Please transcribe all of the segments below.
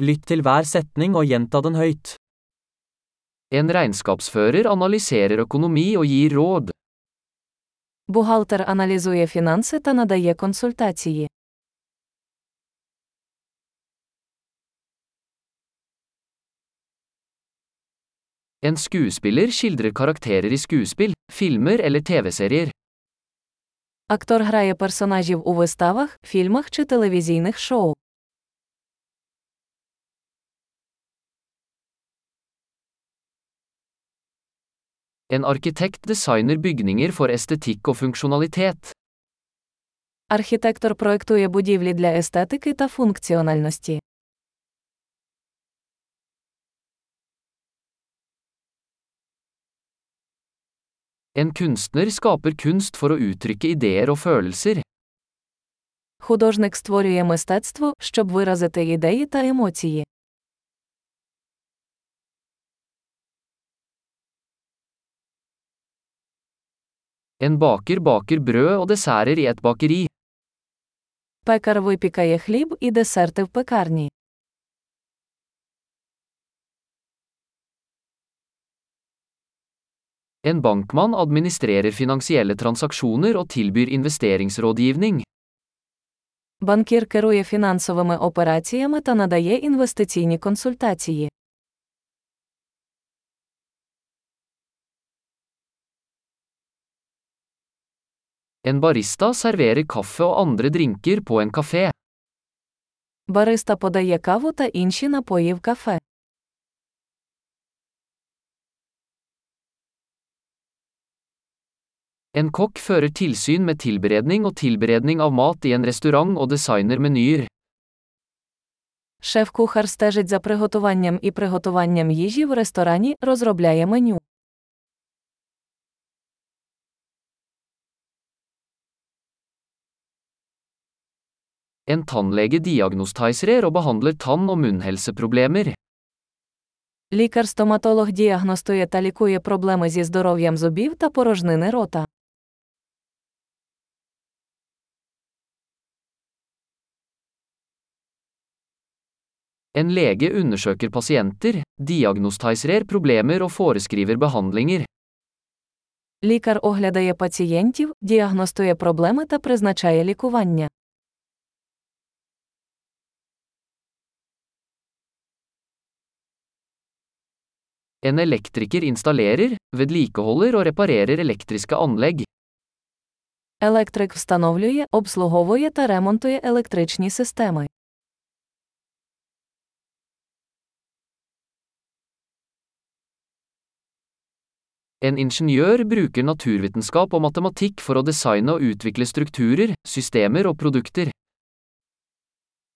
Lytt til hver setning og gjenta den høyt. En regnskapsfører analyserer økonomi og gir råd. Бухгалтер аналізує фінанси та надає консультації. En skuespiller skildrer karakterer i skuespill, filmer eller TV-serier. Актор грає персонажів у виставах, фільмах чи телевізійних шоу. En arkitekt designer bygninger for estetikk og funksjonalitet. Архітектор проектує будівлі для естетики та функціональності. En kunstner skaper kunst for å uttrykke ideer og følelser. Художник створює мистецтво, щоб виразити ідеї та емоції. En baker baker brød og desserter i et bakeri. Пекар випікає хліб і десерти в пекарні. En bankmann administrerer finansielle transaksjoner og tilbyr investeringsrådgivning. Банкір керує фінансовими операціями та надає інвестиційні консультації. En barista serverer kaffe og andre drinker på en kafé. Бариста подає каву та інші напої в кафе. En kokk fører tilsyn med tilberedning og tilberedning av mat i en restaurant og designer menyer. Шеф-кухар стежить за приготуванням і приготуванням їжі в ресторані, розробляє меню. En tannlege diagnostiserer og behandler tann- og munnhelseproblemer. Лікар-стоматолог діагностує та лікує проблеми зі здоров'ям зубів та порожнини рота. En lege undersøker pasienter, diagnostiserer problemer og foreskriver behandlinger. Лікар оглядає пацієнтів, діагностує проблеми та призначає лікування. En elektriker installerer, vedlikeholder og reparerer elektriske anlegg. Електрик встановлює, обслуговує та ремонтує електричні системи. En ingeniør bruker naturvitenskap og matematikk for å designe og utvikle strukturer, systemer og produkter.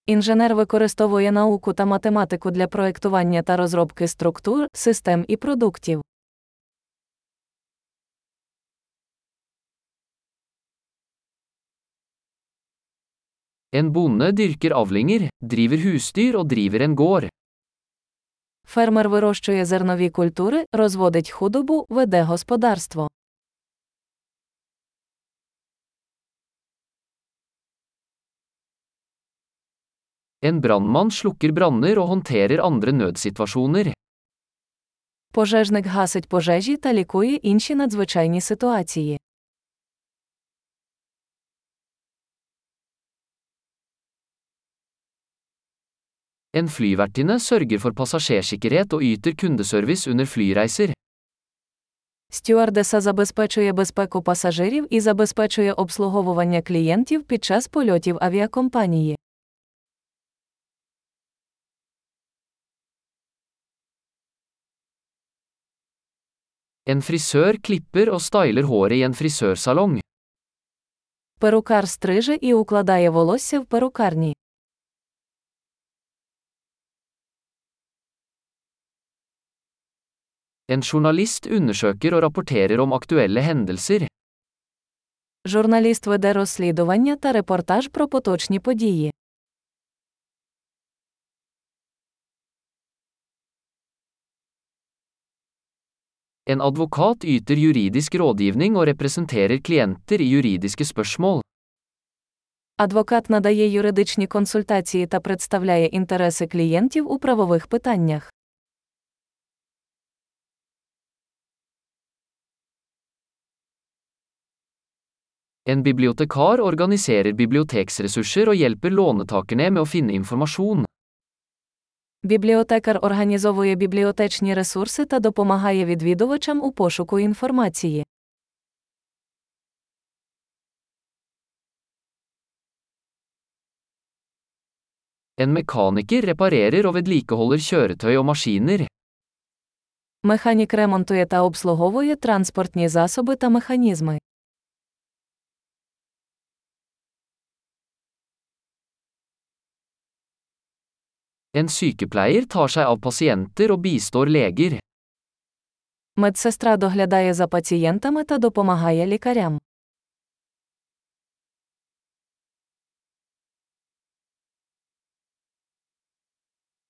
Інженер використовує науку та математику для проєктування та розробки структур, систем і продуктів. En bonde dyrker avlinger, driver husdyr og driver en gård. Фермер вирощує зернові культури, розводить худобу, веде господарство. En brannmann slukker branner og håndterer andre nødsituasjoner. Пожежник гасить пожежі та лікує інші надзвичайні ситуації. En flyvertinne sørger for passasjersikkerhet og yter kundeservice under flyreiser. Стюардеса забезпечує безпеку пасажирів і забезпечує обслуговування клієнтів під час польотів авіакомпанії. En frisør klipper og styler håret i en frisørsalong. Перукар стриже і укладає волосся в перукарні. En journalist undersøker og rapporterer om aktuelle hendelser. Журналіст веде розслідування та репортаж про поточні події. En advokat yter juridisk rådgivning og representerer klienter i juridiske spørsmål. Адвокат надає юридичні консультації та представляє інтереси клієнтів у правових питаннях. En bibliotekar organiserer biblioteksressurser og hjelper låntakerne med å finne informasjon. Бібліотекар організовує бібліотечні ресурси та допомагає відвідувачам у пошуку інформації. En mekaniker reparerer og vedlikeholder kjøretøy og maskiner. Механік ремонтує та обслуговує транспортні засоби та механізми. En sykepleier tar seg av pasienter og bistår leger. Медсестра доглядає за пацієнтами та допомагає лікарям.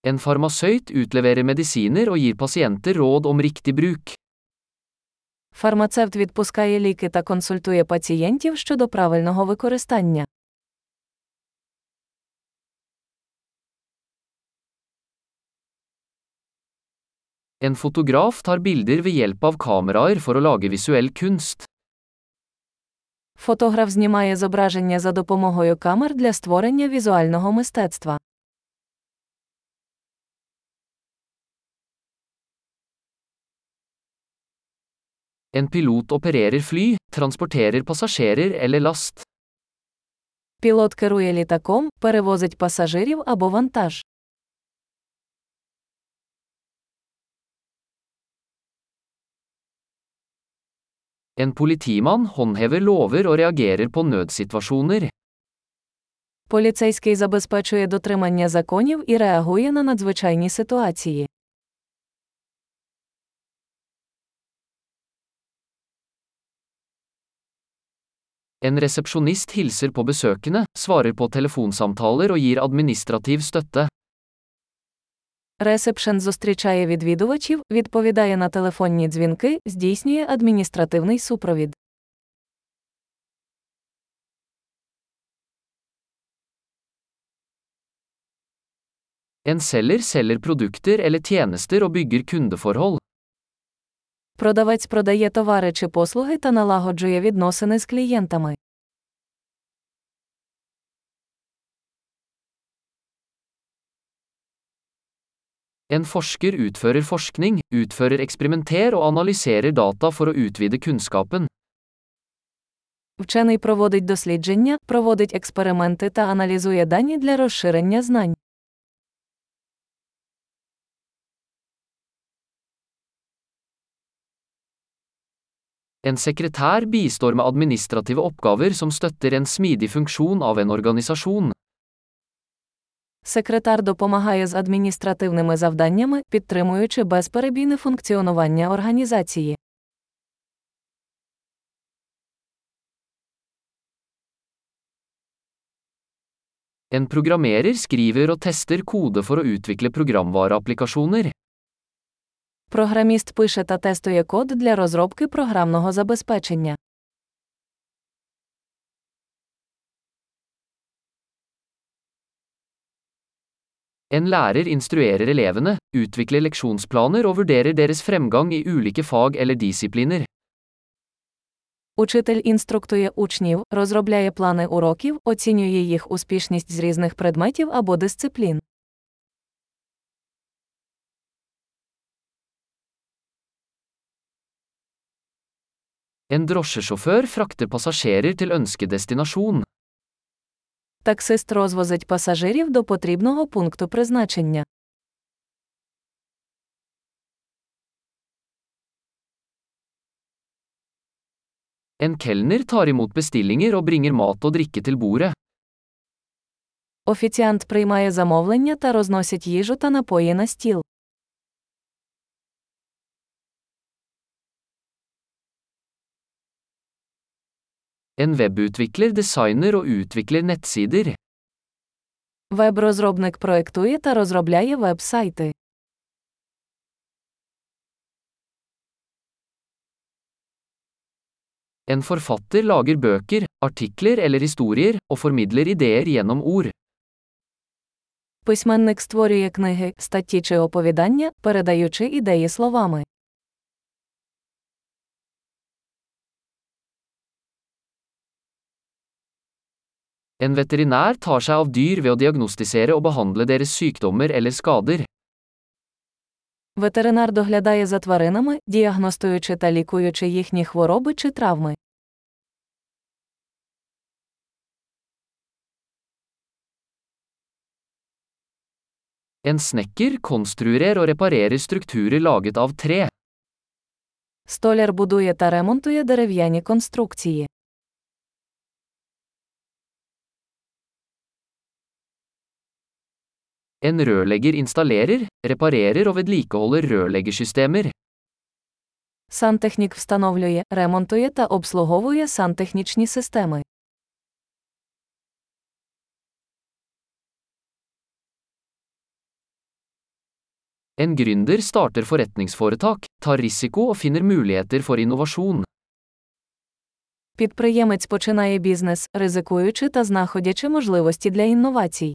En farmasøyt utleverer medisiner og gir pasienter råd om riktig bruk. Фармацевт відпускає ліки та консультує пацієнтів щодо правильного використання. En fotograf tar bilder ved hjelp av kameraer for å lage visuell kunst. Фотограф знімає зображення за допомогою камер для створення візуального мистецтва. En pilot opererer fly, transporterer passasjerer eller last. Пілот керує літаком, перевозить пасажирів або вантаж. En politimann håndhever lover og reagerer på nødsituasjoner. Поліцейський забезпечує дотримання законів і реагує на надзвичайні ситуації. En resepsjonist hilser på besøkende, svarer på telefonsamtaler og gir administrativ støtte. Ресепшен зустрічає відвідувачів, відповідає на телефонні дзвінки, здійснює адміністративний супровід. En selger selger produkter eller tjenester og bygger kundeforhold. Продавець продає товари чи послуги та налагоджує відносини з клієнтами. En forsker utfører forskning, utfører eksperimenter og analyserer data for å utvide kunnskapen. Вчений проводить дослідження, проводить експерименти та аналізує дані для розширення знань. En sekretær bistår med administrative oppgaver som støtter en smidig funksjon av en organisasjon. Секретар допомагає з адміністративними завданнями, підтримуючи безперебійне функціонування організації. En programmerer skriver og tester kode for å utvikle programvareapplikasjoner. Програміст пише та тестує код для розробки програмного забезпечення. En lærer instruerer elevene, utvikler leksjonsplaner og vurderer deres fremgang i ulike fag eller disipliner. Учитель інструктує учнів, розробляє плани уроків, оцінює їх успішність з різних предметів або дисциплін. En drosjesjåfør frakter passasjerer til ønskedestinasjon. Таксист розвозить пасажирів до потрібного пункту призначення. En kelner tar imot bestillinger og bringer mat og drikke til bordet. Офіціант приймає замовлення та розносить їжу та напої на стіл. En webutvikler designer og utvikler nettsider. Веб-розробник проектує та розробляє веб-сайти. En forfatter lager bøker, artikler eller historier, og formidler ideer gjennom ord. Письменник створює книги, статті чи оповідання, передаючи ідеї словами. En veterinær tar seg av dyr ved å diagnostisere og behandle deres sykdommer eller skader. Ветеринар доглядає за тваринами, діагностуючи та лікуючи їхні хвороби чи травми. En snekker konstruerer og reparerer strukturer laget av tre. Столяр будує та ремонтує дерев'яні конструкції. En rørlegger installerer, reparerer og vedlikeholder rørleggersystemer. Сантехнік встановлює, ремонтує та обслуговує сантехнічні системи. En gründer starter forretningsforetak, tar risiko og finner muligheter for innovasjon. Підприємець починає бізнес, ризикуючи та знаходячи можливості для інновацій.